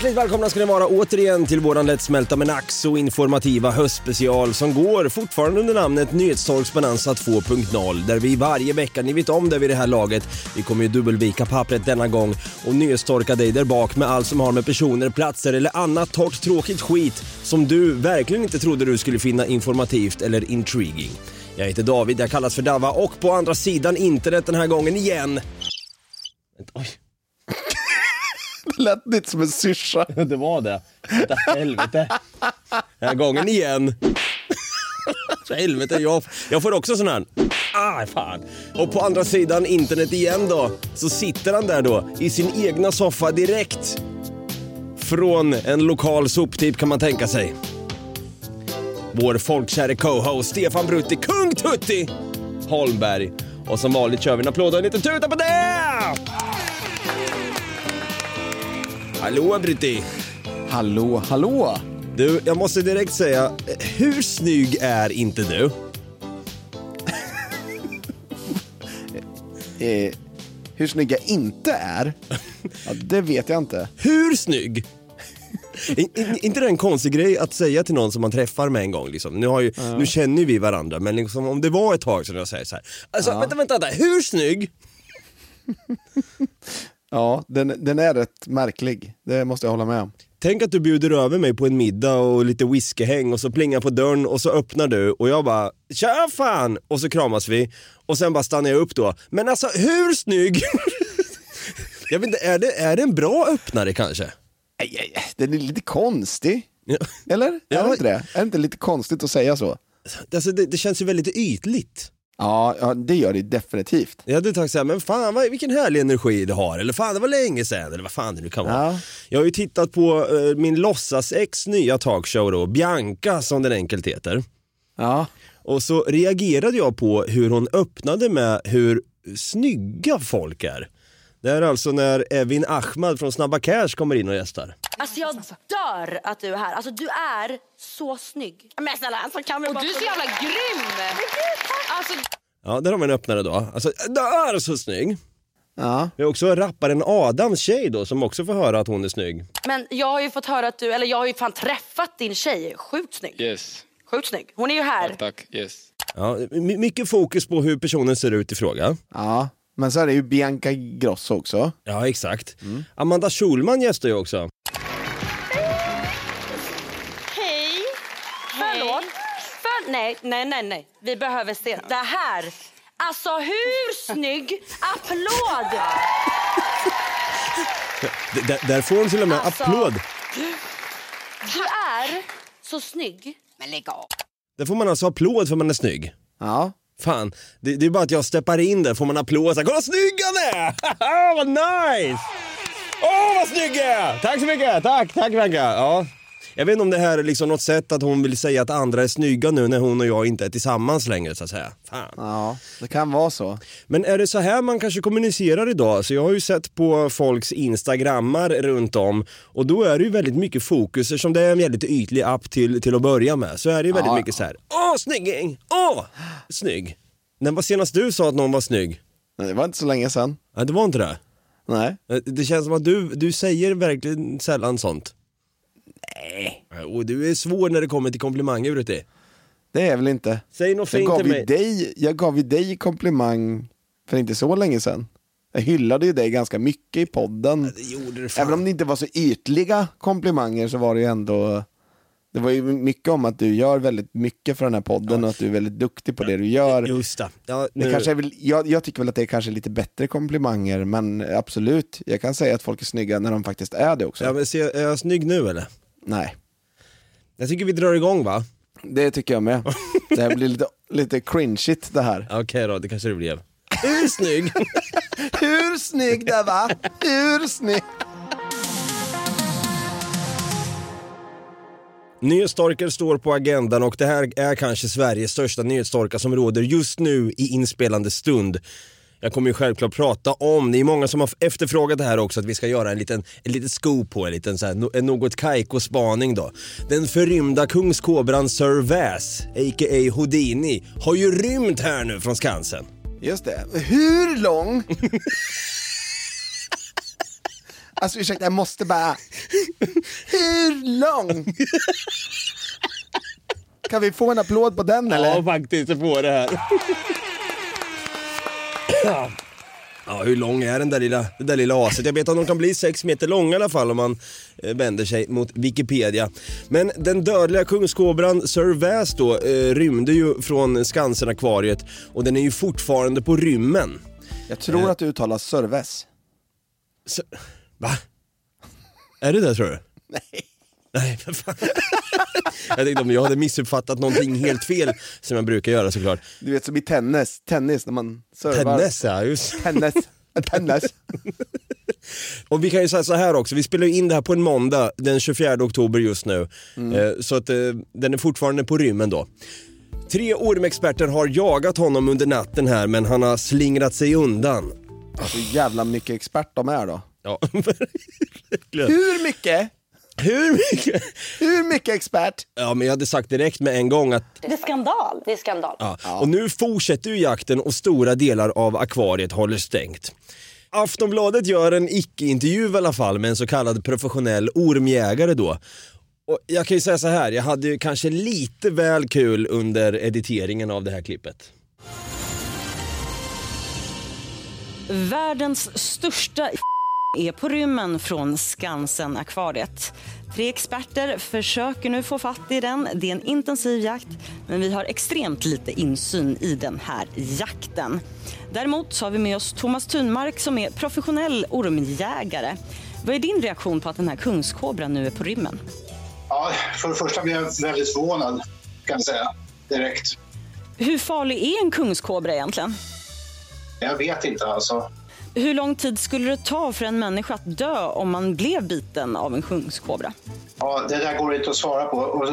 Hjärtligt välkomna ska ni vara återigen till våran lättsmälta men ack så informativa höstspecial som går fortfarande under namnet Nyhetstorksbonanza 2.0 där vi varje vecka, ni vet om det vid det här laget, vi kommer ju dubbelvika pappret denna gång och nyhetstorka dig där bak med allt som har med personer, platser eller annat torrt tråkigt skit som du verkligen inte trodde du skulle finna informativt eller intriguing. Jag heter David, jag kallas för Dava och på andra sidan internet den här gången igen. Oj. Det lät lite som en syrsa. Det var det. Helvete. Den här gången igen. Helvete, jag, jag får också sån här. Ah, fan. Och på andra sidan internet igen då, så sitter han där då i sin egna soffa direkt från en lokal soptipp kan man tänka sig. Vår folkkäre co-host Stefan Brutti, Kung Tutti Holmberg. Och som vanligt kör vi en applåd och en liten tuta på det! Hallå Brutti! Hallå, hallå! Du, jag måste direkt säga, hur snygg är inte du? Eh, hur snygg jag inte är? Ja, det vet jag inte. Hur snygg? I- i- inte det en konstig grej att säga till någon som man träffar med en gång liksom. Nu, har ju, nu känner ju vi varandra men liksom, om det var ett tag sedan jag säger så här. Alltså vänta, vänta, vänta, hur snygg? Ja, den, den är rätt märklig. Det måste jag hålla med om. Tänk att du bjuder över mig på en middag och lite whiskyhäng och så plingar på dörren och så öppnar du och jag bara “Tja fan!” och så kramas vi och sen bara stannar jag upp då. Men alltså hur snygg? jag vet inte, är det, är det en bra öppnare kanske? Den är lite konstig. Ja. Eller? Ja. Är det inte det? Är det inte lite konstigt att säga så? Alltså det, det känns ju väldigt ytligt. Ja, ja det gör det definitivt. Jag hade tänkt såhär, men fan vad, vilken härlig energi du har, eller fan det var länge sedan, eller vad fan det nu kan vara. Ja. Jag har ju tittat på eh, min låtsas-ex nya talkshow då, Bianca som den enkelt heter. Ja, Och så reagerade jag på hur hon öppnade med hur snygga folk är. Det är alltså när Evin Ahmad från Snabba Cash kommer in och gästar. Alltså jag dör att du är här. Alltså du är så snygg. Men snälla, alltså kan vi Och du är så jävla grym! Alltså, Ja, där har vi en öppnare då. Alltså, det är så snygg. ja. Vi har också rapparen Adams tjej då som också får höra att hon är snygg. men jag har ju fått höra att du, eller jag har ju fan träffat din tjej. Sjukt snygg. Yes. Sjukt snygg. Hon är ju här. Tack. Yes. Ja, my- mycket fokus på hur personen ser ut i fråga. ja. Men så är det ju Bianca Grosso också. Ja, exakt. Amanda Schulman gästar ju också. Hej! Förlåt. För, nej, nej, nej, nej. Vi behöver se det här. Alltså hur snygg? Applåd! D- där- där får hon till och med Alltså. applåd. Du är så snygg. Men lägg av. Där får man alltså applåd för man är snygg. Ja. Fan, det, det är bara att jag steppar in där får man applåd. såhär. Kolla vad snygg han är! Haha, vad nice! Åh, vad snygg jag är! Tack så mycket! Tack, tack Bianca! Ja. Jag vet inte om det här är liksom något sätt att hon vill säga att andra är snygga nu när hon och jag inte är tillsammans längre så att säga. Fan. Ja, det kan vara så. Men är det så här man kanske kommunicerar idag? Så jag har ju sett på folks instagrammar runt om och då är det ju väldigt mycket fokus eftersom det är en väldigt ytlig app till, till att börja med. Så är det ju väldigt Ja. mycket så här. Åh, snygging! Åh, snygg! När var senast du sa att någon var snygg? Det var inte så länge sedan. Nej, det var inte det. Nej. Eh, Det känns som att du, du säger verkligen sällan sånt. Nej. Och du är svår när det kommer till komplimanger, Brutti. Det är väl inte. Säg något Jag fint gav, till ju mig. dig, jag gav ju dig komplimang för inte så länge sedan. Jag hyllade ju dig ganska mycket i podden. Det gjorde du fan. Även om det inte var så ytliga komplimanger så var det ju ändå Det var ju mycket om att du gör väldigt mycket för den här podden och att du är väldigt duktig på det du gör. Just det. Ja, Det nu, kanske är väl, jag, jag tycker väl att det är kanske lite bättre komplimanger, men absolut, jag kan säga att folk är snygga när de faktiskt är det också. ja, men se, är jag snygg nu eller? Nej. Jag tycker vi drar igång va? Det tycker jag med. Det här blir lite, lite cringeigt det här. Okej då, det kanske det blev. Hur snygg? Hur snygg det va? Hur snygg? Nyhetstorkar står på agendan och det här är kanske Sveriges största nyhetstorka som råder just nu i inspelande stund. Jag kommer ju självklart prata om, det är många som har efterfrågat det här också, att vi ska göra en liten, en liten scoop på en liten så här, en något kajko-spaning då. Den förrymda kungskobran Sir Väs, a.k.a. Houdini, har ju rymt här nu från Skansen. Just det. Hur lång? Alltså ursäkta, jag måste bara... Hur lång? Kan vi få en applåd på den eller? faktiskt, jag får det här. Ja, hur lång är den där lilla, det där lilla aset? Jag vet att de kan bli sex meter långa i alla fall om man eh, vänder sig mot Wikipedia. Men den dödliga kungskobran Sir Väs då eh, rymde ju från Skansen-akvariet och den är ju fortfarande på rymmen. Jag tror att du uttalar Sörves. Så, va? Är det det tror du? Nej. Nej, för fan. jag tänkte om jag hade missuppfattat någonting helt fel som jag brukar göra såklart. Du vet som i tennis, tennis när man servar. Tennis ja, just Tennis. Tennis. Och vi kan ju säga så här också, vi spelar ju in det här på en måndag den 24 oktober just nu. Eh, Så att eh, den är fortfarande på rymmen då. Tre ormexperter har jagat honom under natten här men han har slingrat sig undan. Hur jävla mycket expert de är då. Ja, verkligen. Hur mycket? Hur mycket? Hur mycket expert? Ja men jag hade sagt direkt med en gång att Det är skandal. Det är skandal. Ja. Och nu fortsätter ju jakten och stora delar av akvariet håller stängt. Aftonbladet gör en icke-intervju i alla fall med en så kallad professionell ormjägare då. Och jag kan ju säga så här, jag hade ju kanske lite väl kul under editeringen av det här klippet. Världens största är på rymmen från Skansen-akvariet. Tre experter försöker nu få fatt i den. Det är en intensiv jakt, men vi har extremt lite insyn i den här jakten. Däremot så har vi med oss Thomas Thunmark som är professionell ormjägare. Vad är din reaktion på att den här kungskobran nu är på rymmen? Ja, för det första blev jag väldigt förvånad, kan jag säga, direkt. Hur farlig är en kungskobra egentligen? Jag vet inte alltså. Hur lång tid skulle det ta för en människa att dö om man blev biten av en kungskobra? Ja, det där går inte att svara på. Och,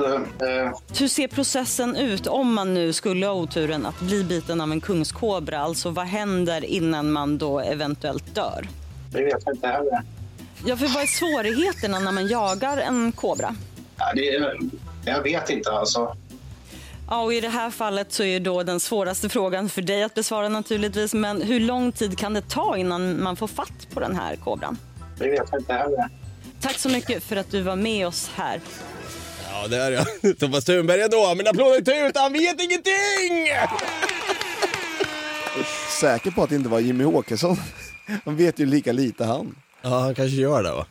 eh, Hur ser processen ut om man nu skulle ha oturen att bli biten av en kungskobra? Alltså vad händer innan man då eventuellt dör? det vet jag inte heller. Ja, för vad är svårigheterna när man jagar en kobra? Ja, det, jag vet inte alltså. Ja, och i det här fallet så är då den svåraste frågan för dig att besvara naturligtvis. Men hur lång tid kan det ta innan man får fatt på den här kobran? Det vet jag inte heller. Tack så mycket för att du var med oss här. Ja det är jag. Thomas Thunberg ändå, men applåder till ut, han vet ingenting! Säker på att det inte var Jimmy Åkesson. Han vet ju lika lite han. Ja, han kanske gör det va.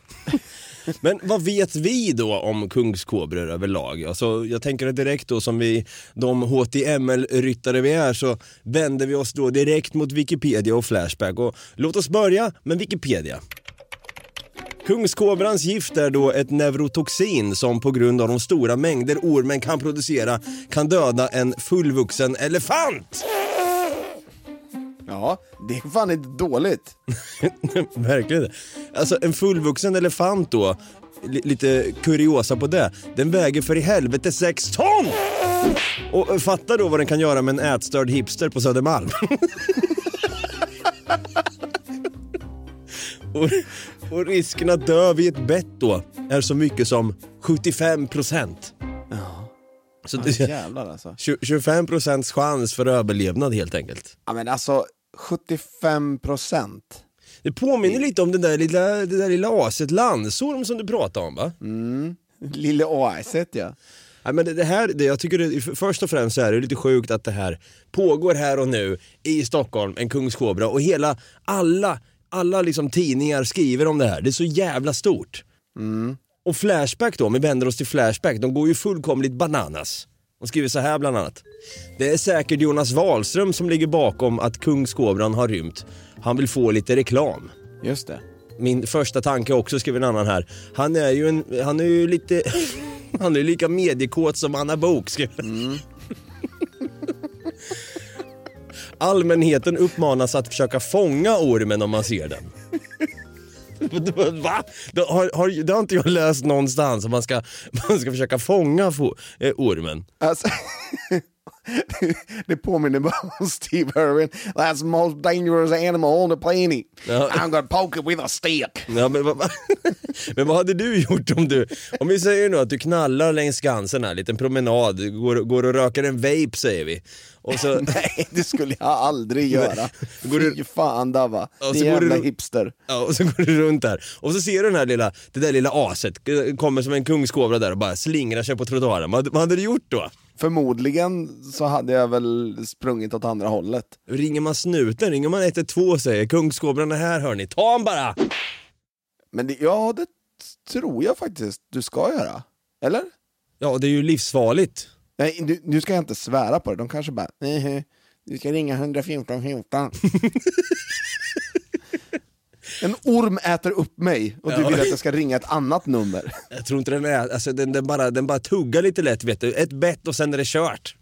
Men vad vet vi då om kungskobror överlag? Alltså, jag tänker att direkt då som vi, de HTML-ryttare vi är, så vänder vi oss då direkt mot Wikipedia och Flashback. Och låt oss börja med Wikipedia. Kungskobrans gift är då ett neurotoxin som på grund av de stora mängder ormen kan producera kan döda en fullvuxen elefant. Ja, det är fan inte dåligt. Verkligen. Alltså en fullvuxen elefant då, li- lite kuriosa på det, den väger för i helvete 6 ton! Och eh, fatta då vad den kan göra med en ätstörd hipster på Södermalm. och, och risken att dö vid ett bett då är så mycket som 75 procent. Så det, Jävlar alltså. 20 25 procents chans för överlevnad helt enkelt. Ja men alltså, 75 procent. Det påminner lite om den där lilla, det där lilla aset Landsorm som du pratade om va? Lille aset ja. Nej, men det, det här, det, jag tycker det, först och främst så är det lite sjukt att det här pågår här och nu i Stockholm, en kungskobra och hela, alla, alla liksom tidningar skriver om det här. Det är så jävla stort. Och Flashback då, om vi vänder oss till Flashback, de går ju fullkomligt bananas. De skriver så här bland annat. Det är säkert Jonas Wahlström som ligger bakom att kungskobran har rymt. Han vill få lite reklam. Just det. Min första tanke också, skriver en annan här. Han är ju, en, han är ju lite... Han är lika mediekåt som Anna Bok skriver. Allmänheten uppmanas att försöka fånga ormen om man ser den. Va? Det har, har, det har inte jag läst någonstans om man ska, man ska försöka fånga for, eh, ormen. Alltså, det påminner bara om Steve Irwin. That's the most dangerous animal on the planet. Ja. I'm gonna poke it with a stick. Ja, men, vad, men vad hade du gjort om du, om vi säger nu att du knallar längs Skansen här, liten promenad, går, går och röker en vape säger vi. Så, Nej, det skulle jag aldrig göra. Går du- Fy fan Dava. Det jävla du- hipster. Ja, och så går du runt där och så ser du den här lilla, det där lilla aset, eh, kommer som en kungskobra där och bara slingrar sig på trottoaren. Vad, vad hade du gjort då? Förmodligen så hade jag väl sprungit åt andra hållet. Ringer man snuten, ringer man 112 och säger kungskobran är här hörni, ta han bara! Men det, ja, det tror jag faktiskt du ska göra. Eller? Ja, det är ju livsfarligt. Nej, nu, nu ska jag inte svära på det. De kanske bara, nej, du ska ringa 114 14. En orm äter upp mig och du Ja. vill att jag ska ringa ett annat nummer. Jag tror inte den är, alltså den, den, bara, den bara tuggar lite lätt vet du. Ett bett och sen är det kört.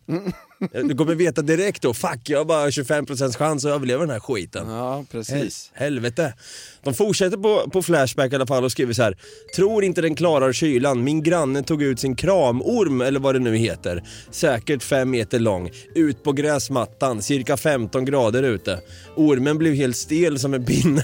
Du kommer veta direkt då, fuck jag har bara 25% chans att överleva den här skiten. Ja, precis. Helvete. De fortsätter på, på Flashback i alla fall och skriver så här. Tror inte den klarar kylan. Min granne tog ut sin kramorm eller vad det nu heter. Säkert fem meter lång. Ut på gräsmattan, cirka 15 grader ute. Ormen blev helt stel som en pinne.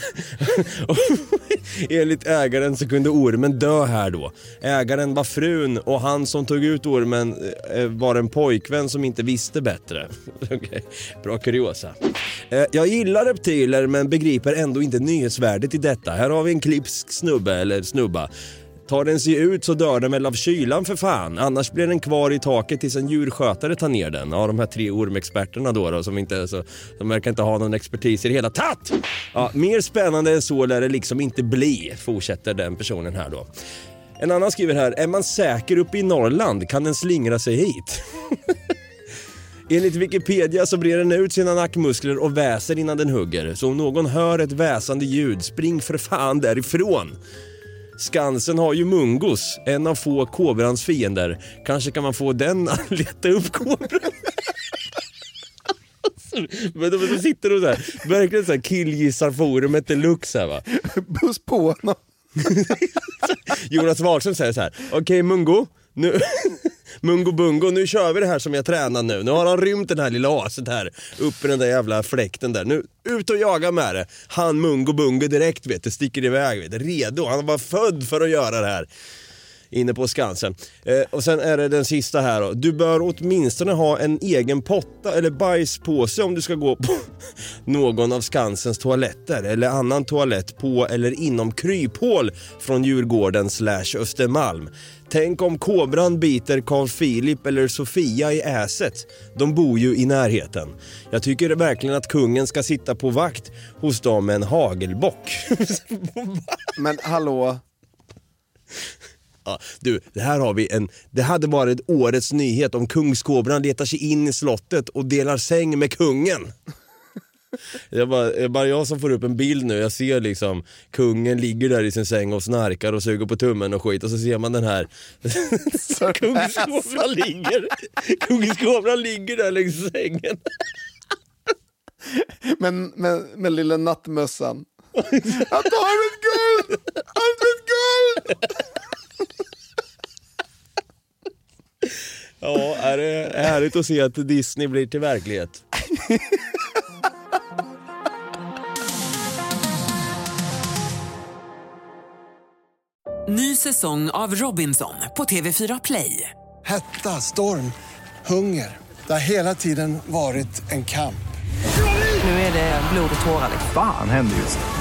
Enligt ägaren så kunde ormen dö här då. Ägaren var frun och han som tog ut ormen eh, var en pojkvän som inte visste bättre. Okej, Bra kuriosa. Eh, Jag gillar reptiler men begriper ändå inte nyhetsvärdet till detta. Här har vi en klipsk snubbe eller snubba. Tar den sig ut så dör den väl av kylan för fan. Annars blir den kvar i taket tills en djurskötare tar ner den. Ja, de här tre ormexperterna då, då som inte är så, de verkar inte ha någon expertis i det hela tatt. Ja, mer spännande än så lär det liksom inte bli, fortsätter den personen här då. En annan skriver här, är man säker uppe i Norrland kan den slingra sig hit. Enligt Wikipedia så brer den ut sina nackmuskler och väser innan den hugger. Så om någon hör ett väsande ljud, spring för fan därifrån. Skansen har ju Mungos, en av få kobrans fiender. Kanske kan man få den att leta upp kobran. Men de, sitter och så här, verkligen så här killgissar forumet deluxe här va. Buss på honom. Jonas Wahlström säger så här: okej Mungo, nu, Mungo Bungo, nu kör vi det här som jag tränar nu. Nu har han rymt den här lilla aset här, upp i den där jävla fläkten där. Nu, ut och jaga med det. Han Mungo Bungo direkt vet du, sticker iväg, vet du, redo. Han var född för att göra det här. Inne på Skansen. Eh, och sen är det den sista här då. Du bör åtminstone ha en egen potta eller bajspåse om du ska gå på någon av Skansens toaletter eller annan toalett på eller inom kryphål från Djurgården slash Östermalm. Tänk om kobran biter Carl Philip eller Sofia i äset. De bor ju i närheten. Jag tycker verkligen att kungen ska sitta på vakt hos dem med en hagelbock. Men hallå, Ja, du, det här har vi en... Det hade varit årets nyhet om kungskobran letar sig in i slottet och delar säng med kungen. Det är bara, det är bara jag som får upp en bild nu, jag ser liksom kungen ligger där i sin säng och snarkar och suger på tummen och skit och så ser man den här kungskobran ligger, kungskobran ligger där längs sängen. men med, med lilla nattmössan. Jag tar mitt guld! Allt mitt guld! Ja, är det är härligt att se att Disney blir till verklighet. Ny säsong av Robinson på TV4 Play. Hetta, storm, hunger. Det har hela tiden varit en kamp. Nu är det blod och tårar. liksom. Fan händer just nu.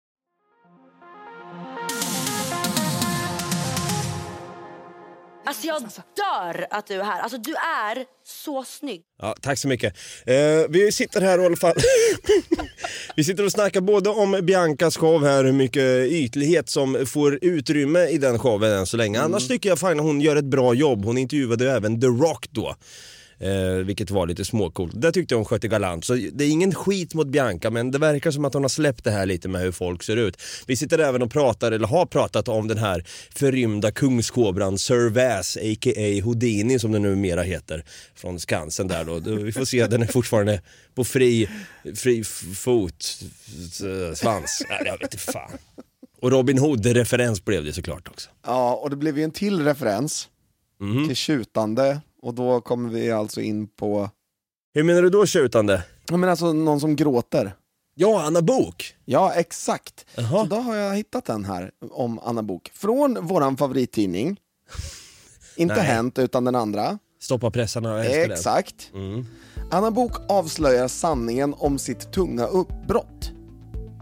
Alltså jag dör att du är här. Alltså du är så snygg. Ja, tack så mycket. Eh, vi sitter här i alla fall. vi sitter och snackar både om Biancas show här, hur mycket ytlighet som får utrymme i den showen än så länge. Annars tycker jag fan hon gör ett bra jobb. Hon intervjuade ju även The Rock då. Eh, vilket var lite småcoolt. Det tyckte jag hon skötte galant. Så det är ingen skit mot Bianca men det verkar som att hon har släppt det här lite med hur folk ser ut. Vi sitter även och pratar, eller har pratat om den här förrymda kungskobran Sir Vass, a.k.a. Houdini som den numera heter. Från Skansen där då. Vi får se, den är fortfarande på fri, fri fot, svans. Nej, jag vet inte fan. Och Robin Hood-referens blev det såklart också. Ja, och det blev ju en till referens Mhm. till tjutande och då kommer vi alltså in på, Hur menar du då tjutande? ja men alltså någon som gråter. Ja, Anna Bok Ja, exakt. Så då har jag hittat den här om Anna Bok från våran favorittidning. Inte Nej. Hänt, utan den andra. Stoppa pressarna, jag älskar den. Exakt. Mm. Anna Bok avslöjar sanningen om sitt tunga uppbrott.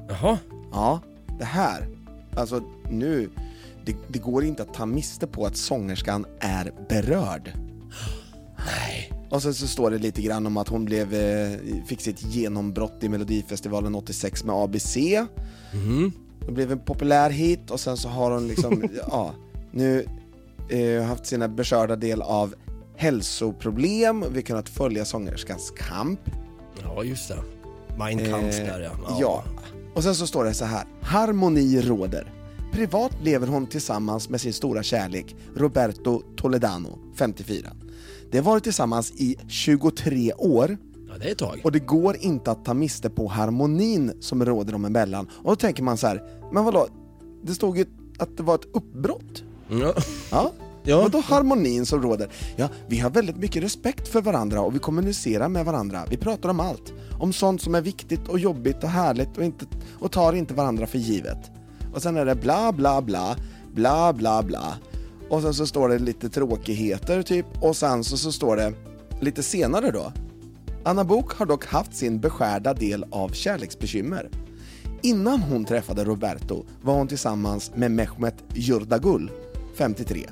Jaha. Ja, det här. Alltså nu, det, det går inte att ta miste på att sångerskan är berörd. Nej. Och sen så står det lite grann om att hon blev, eh, fick sitt genombrott i Melodifestivalen 86 med ABC. Mhm. Det blev en populär hit och sen så har hon liksom, ja, nu eh, haft sina beskörda del av hälsoproblem. Vi har kunnat följa sångerskans kamp. Ja, just det. Mein Kampf Eh, där ja. ja. Och sen så står det så här. Harmoni råder. Privat lever hon tillsammans med sin stora kärlek Roberto Toledano, 54. De har varit tillsammans i 23 år. Ja, det är ett tag. Och det går inte att ta miste på harmonin som råder dem emellan. Och då tänker man så här, men vadå? Det stod ju att det var ett uppbrott. Ja. Ja. Ja. Vadå harmonin som råder? Ja, vi har väldigt mycket respekt för varandra och vi kommunicerar med varandra. Vi pratar om allt. Om sånt som är viktigt och jobbigt och härligt och, inte, och tar inte varandra för givet. Och sen är det bla bla bla, bla bla bla. Och sen så står det lite tråkigheter typ. Och sen så, så står det lite senare då. Anna Bok har dock haft sin beskärda del av kärleksbekymmer. Innan hon träffade Roberto var hon tillsammans med Mehmet Yurdagul, 53.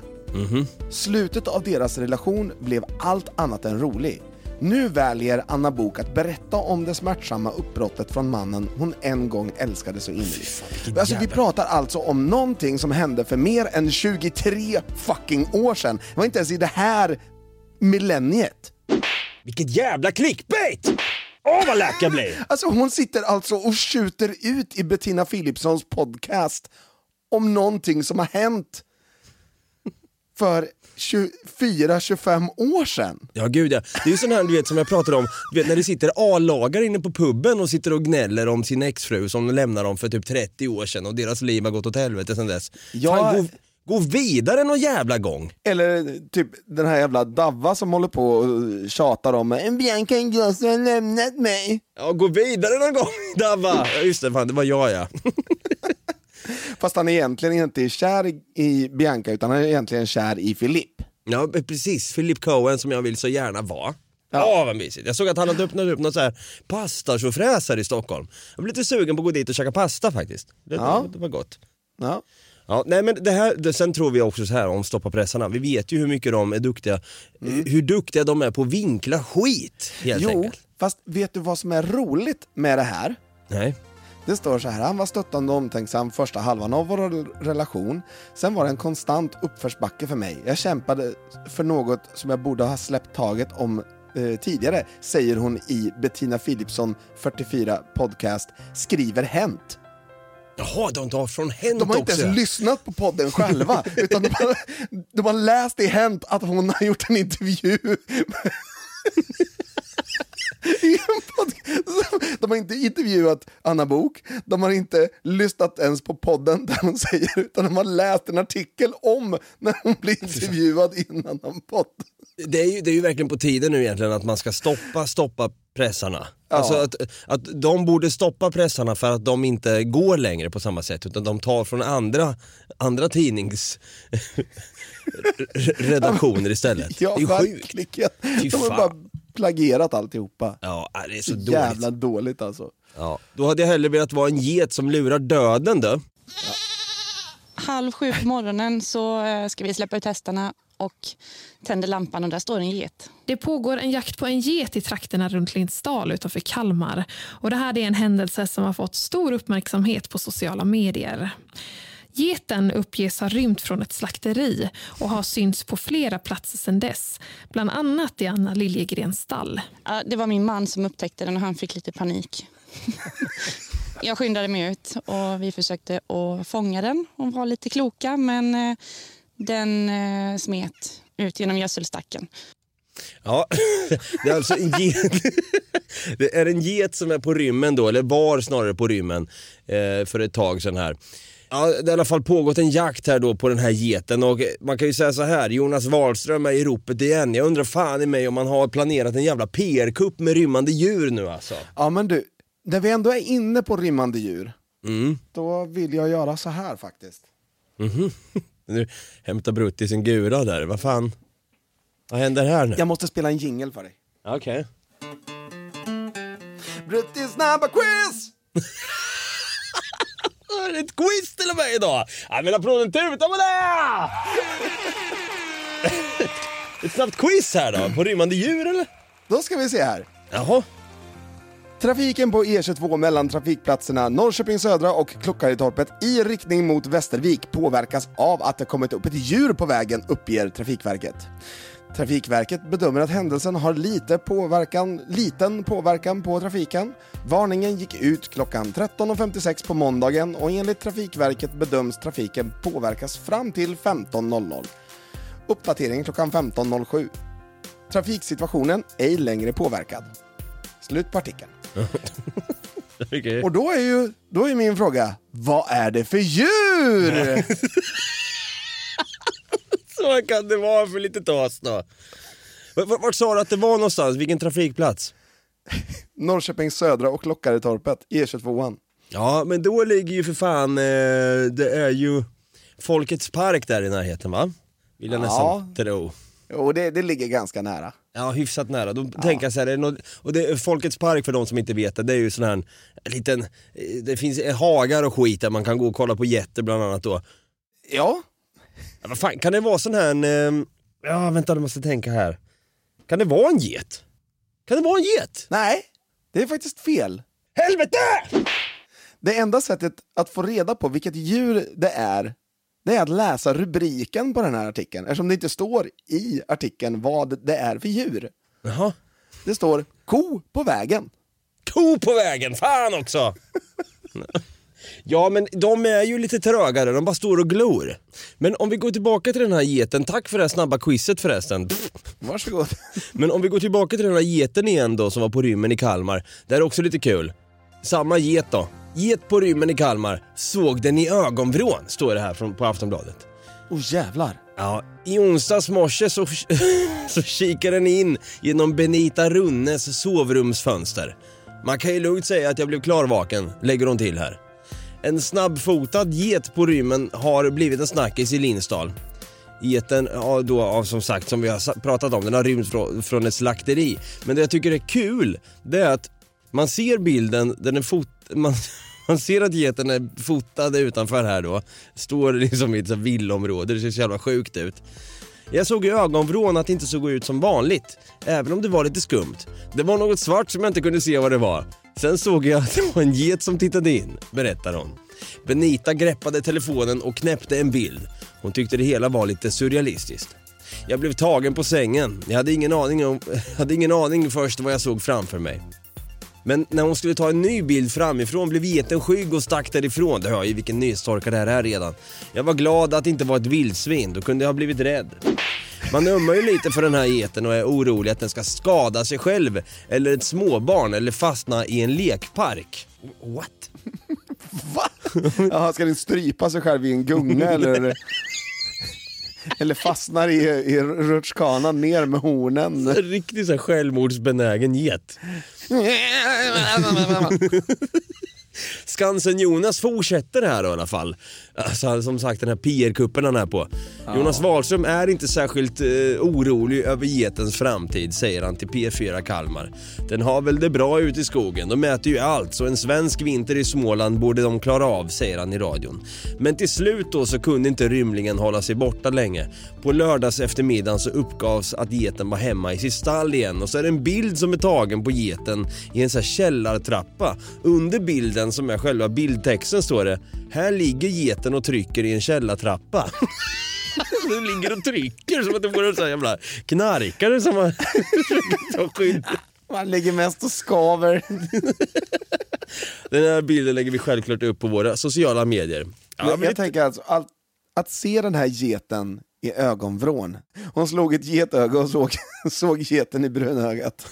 Slutet av deras relation blev allt annat än rolig. Nu väljer Anna Bok att berätta om det smärtsamma uppbrottet från mannen hon en gång älskade så innerligt. Alltså vi pratar alltså om någonting som hände för mer än 23 fucking år sedan. Det var inte ens i det här millenniet. Vilket jävla clickbait! Åh vad lack jag blir! Alltså hon sitter alltså och skjuter ut i Bettina Philipssons podcast om någonting som har hänt för 24-25 år sedan. Ja gud ja. Det är ju sån här du vet som jag pratade om, du vet när det sitter A-lagare inne på puben och sitter och gnäller om sin exfru som lämnar dem för typ 30 år sedan och deras liv har gått åt helvete sedan dess. Ja. Fan, gå, gå vidare någon jävla gång. Eller typ den här jävla Davva som håller på och tjatar om en Bianca Ingrosso har lämnat mig. Ja, gå vidare någon gång Davva! Ja, just det, fan det var jag ja. Fast han egentligen inte är kär i- i Bianca utan han är egentligen kär i Filip. Ja precis, Philip Cohen som jag vill så gärna vara. Ja, vad mysigt. Jag såg att han hade öppnat upp något så här pastasåfräsar i Stockholm. Jag blev lite sugen på att gå dit och käka pasta faktiskt. Det, Ja. det var gott. Ja. Ja, nej men det här, det, sen tror vi också så här om stoppa pressarna, vi vet ju hur mycket de är duktiga, hur duktiga de är på att vinkla skit helt Jo, enkelt. fast vet du vad som är roligt med det här? Nej. Det står så här, han var stöttande och omtänksam första halvan av vår relation. Sen var det en konstant uppförsbacke för mig. Jag kämpade för något som jag borde ha släppt taget om eh, tidigare, säger hon i Bettina Philipsson 44 podcast, skriver Hänt. Jaha, de tar från Hänt De har inte också. ens lyssnat på podden själva, utan de har, de har läst i Hänt att hon har gjort en intervju. I en. De har inte intervjuat Anna Bok, de har inte lyssnat ens på podden där hon säger, utan de har läst en artikel om när hon blir intervjuad i en annan podd. det, är ju, det är ju verkligen på tiden nu egentligen att man ska stoppa, stoppa pressarna. Ja. Alltså att, att de borde stoppa pressarna för att de inte går längre på samma sätt utan de tar från andra, andra tidnings redaktioner istället. Ja, det är ju sjukt. Fy fan. Plagierat alltihopa. Ja, äh, det är så, Så dåligt. jävla dåligt alltså. Ja. Då hade jag hellre velat vara en get som lurar döden då. Halv sju på morgonen så eh, ska vi släppa ut hästarna och tänder lampan och där står en get. Det pågår en jakt på en get i trakterna runt Lindsdal utanför Kalmar. Och det här är en händelse som har fått stor uppmärksamhet på sociala medier. Geten uppges ha rymt från ett slakteri och har synts på flera platser sedan dess. Bland annat i Anna Liljegrens stall. Ja, Det var min man som upptäckte den och han fick lite panik. Jag skyndade mig ut och vi försökte att fånga den och vara lite kloka men eh, den eh, smet ut genom gödselstacken. Ja, det är alltså en get. Det är en get som är på rymmen då, eller var snarare på rymmen eh, för ett tag sedan här. Ja, det har i alla fall pågått en jakt här då på den här geten och man kan ju säga så här, Jonas Wahlström är i ropet igen. Jag undrar fan i mig om man har planerat en jävla PR-kupp med rymmande djur nu alltså. Ja men du, när vi ändå är inne på rimmande djur, Mm. då vill jag göra så här faktiskt. Mhm. Nu hämtar Bruttis en gura där, vad fan? Vad händer här nu? Jag måste spela en jingle för dig. Okej. Bruttis snabba quiz! Det ett quiz till och med idag? Jag vill applåden tuta med det! Ett snabbt quiz här då, på rymmande djur eller? Då ska vi se här. Jaha. Trafiken på E22 mellan trafikplatserna Norrköping Södra och Klockaretorpet i riktning mot Västervik påverkas av att det kommit upp ett djur på vägen, uppger Trafikverket. Trafikverket bedömer att händelsen har lite påverkan, liten påverkan på trafiken. Varningen gick ut klockan 13.56 på måndagen och enligt Trafikverket bedöms trafiken påverkas fram till 15.00. Uppdatering klockan 15.07. Trafiksituationen ej längre påverkad. Slut på artikeln. Okej. Och då är ju då är min fråga, vad är det för djur? Så kan det vara för lite tas då. Vart, vart sa du att det var någonstans? Vilken trafikplats? Norrköping södra och Lockaretorpet, E22. Ja, men då ligger ju för fan, eh, det är ju Folkets park där i närheten va? Vill jag Ja. nästan tro. Och det, det ligger ganska nära. Ja, hyfsat nära. Då tänker jag så här, är det något, och det, Folkets park för de som inte vet det, det är ju sån här en liten, eh, det finns hagar och skit där man kan gå och kolla på getter bland annat då. Ja. Ja vad fan, kan det vara sån här, en, eh, ja vänta du måste tänka här. Kan det vara en get? Kan det vara en get? Nej, det är faktiskt fel. Helvete! Det enda sättet att få reda på vilket djur det är, det är att läsa rubriken på den här artikeln, eftersom det inte står i artikeln vad det är för djur. Jaha. Det står ko på vägen. Ko på vägen, fan också! Ja men de är ju lite trögare, de bara står och glor. Men om vi går tillbaka till den här geten, tack för det här snabba quizet förresten. Varsågod. Men om vi går tillbaka till den här geten igen då som var på rymmen i Kalmar, det är också lite kul. Samma get då. Get på rymmen i Kalmar, såg den i ögonvrån, står det här från, på Aftonbladet. Åh oh, jävlar. Ja, i onsdags morse så, så kikade den in genom Benita Runnes sovrumsfönster. Man kan ju lugnt säga att jag blev klarvaken, lägger hon till här. En snabbfotad get på rymmen har blivit en snackis i Linsdal. Geten, ja, då, ja, som sagt, som vi har pratat om, den har rymt från, från ett slakteri. Men det jag tycker är kul, det är att man ser bilden, den är fot... Man, man ser att geten är fotad utanför här då. Står liksom i ett villområde, det ser så jävla sjukt ut. Jag såg i ögonvrån att det inte såg ut som vanligt, även om det var lite skumt. Det var något svart som jag inte kunde se vad det var. Sen såg jag att det var en get som tittade in, berättar hon. Benita greppade telefonen och knäppte en bild. Hon tyckte det hela var lite surrealistiskt. Jag blev tagen på sängen. Jag hade ingen aning, om, hade ingen aning först vad jag såg framför mig. Men när hon skulle ta en ny bild framifrån blev geten skygg och stack därifrån. Det hör ju vilken nystorka det här är redan. Jag var glad att det inte var ett vildsvin, då kunde jag ha blivit rädd. Man ömmar ju lite för den här geten och är orolig att den ska skada sig själv eller ett småbarn eller fastna i en lekpark. What? Jaha, ska den strypa sig själv i en gunga eller? Eller fastnar i, i rutschkanan ner med hornen? En riktigt så här självmordsbenägen get. Skansen-Jonas fortsätter här då, i alla fall. Alltså, som sagt den här PR-kuppen han är på. Jonas Wahlström är inte särskilt eh, orolig över getens framtid, säger han till P4 Kalmar. Den har väl det bra ute i skogen, de mäter ju allt, så en svensk vinter i Småland borde de klara av, säger han i radion. Men till slut då så kunde inte rymlingen hålla sig borta länge. På lördags eftermiddagen så uppgavs att geten var hemma i sitt stall igen och så är det en bild som är tagen på geten i en sån här källartrappa. Under bilden som är själva bildtexten står det Här ligger geten och trycker i en källartrappa. Den ligger och trycker som att det vore en jävla knarkare som har tar skydd. Man ligger mest och skaver. Den här bilden lägger vi självklart upp på våra sociala medier. Ja, jag jag tänker alltså, att, att se den här geten i ögonvrån. Hon slog ett getöga och såg, såg geten i brunögat.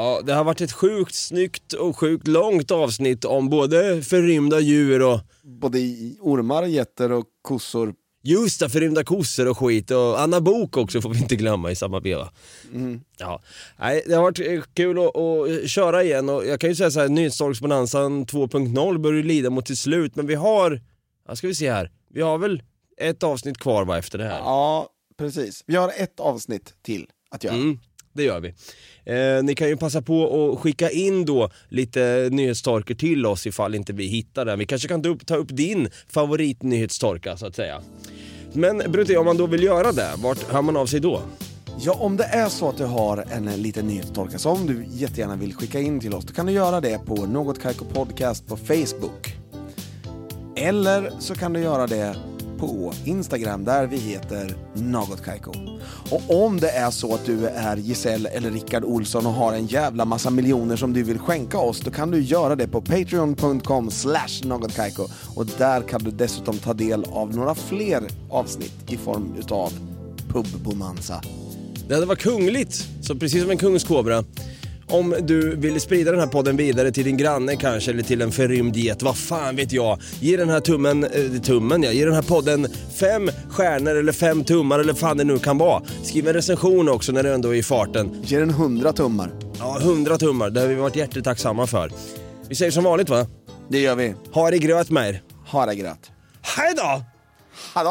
Ja, det har varit ett sjukt snyggt och sjukt långt avsnitt om både förrymda djur och... Både ormar, getter och kossor. Just det, förrymda kossor och skit och Anna Bok också får vi inte glömma i samma veva. Mm. Ja, nej, det har varit eh, kul att, att köra igen och jag kan ju säga så här, Nyhetstorksbonanzan 2.0 börjar ju lida mot sitt slut men vi har, ja, ska vi se här, vi har väl ett avsnitt kvar va, efter det här? Ja, precis. Vi har ett avsnitt till att göra. Mm, det gör vi. Eh, ni kan ju passa på att skicka in då lite nyhetstorkar till oss ifall inte vi hittar den. Vi kanske kan ta upp, ta upp din favoritnyhetstorka så att säga. Men Brutti, om man då vill göra det, vart hör man av sig då? Ja, om det är så att du har en eh, liten nyhetstorka som du jättegärna vill skicka in till oss, då kan du göra det på Något Kaiko Podcast på Facebook. Eller så kan du göra det på Instagram där vi heter Något Kaiko. Och om det är så att du är Giselle eller Rickard Olsson och har en jävla massa miljoner som du vill skänka oss, då kan du göra det på patreon.com slash någotkaiko. Och där kan du dessutom ta del av några fler avsnitt i form utav pubbonanza. Det hade varit kungligt, så precis som en kungskobra. Om du vill sprida den här podden vidare till din granne kanske, eller till en förrymd get, vad fan vet jag. Ge den här tummen, eh, tummen ja, ge den här podden fem stjärnor eller fem tummar eller fan det nu kan vara. Skriv en recension också när du ändå är i farten. Ge den hundra tummar. Ja, hundra tummar, det har vi varit hjärtligt tacksamma för. Vi säger som vanligt va? Det gör vi. Ha det gröt med er. Ha det gröt. Hej då! Hallå!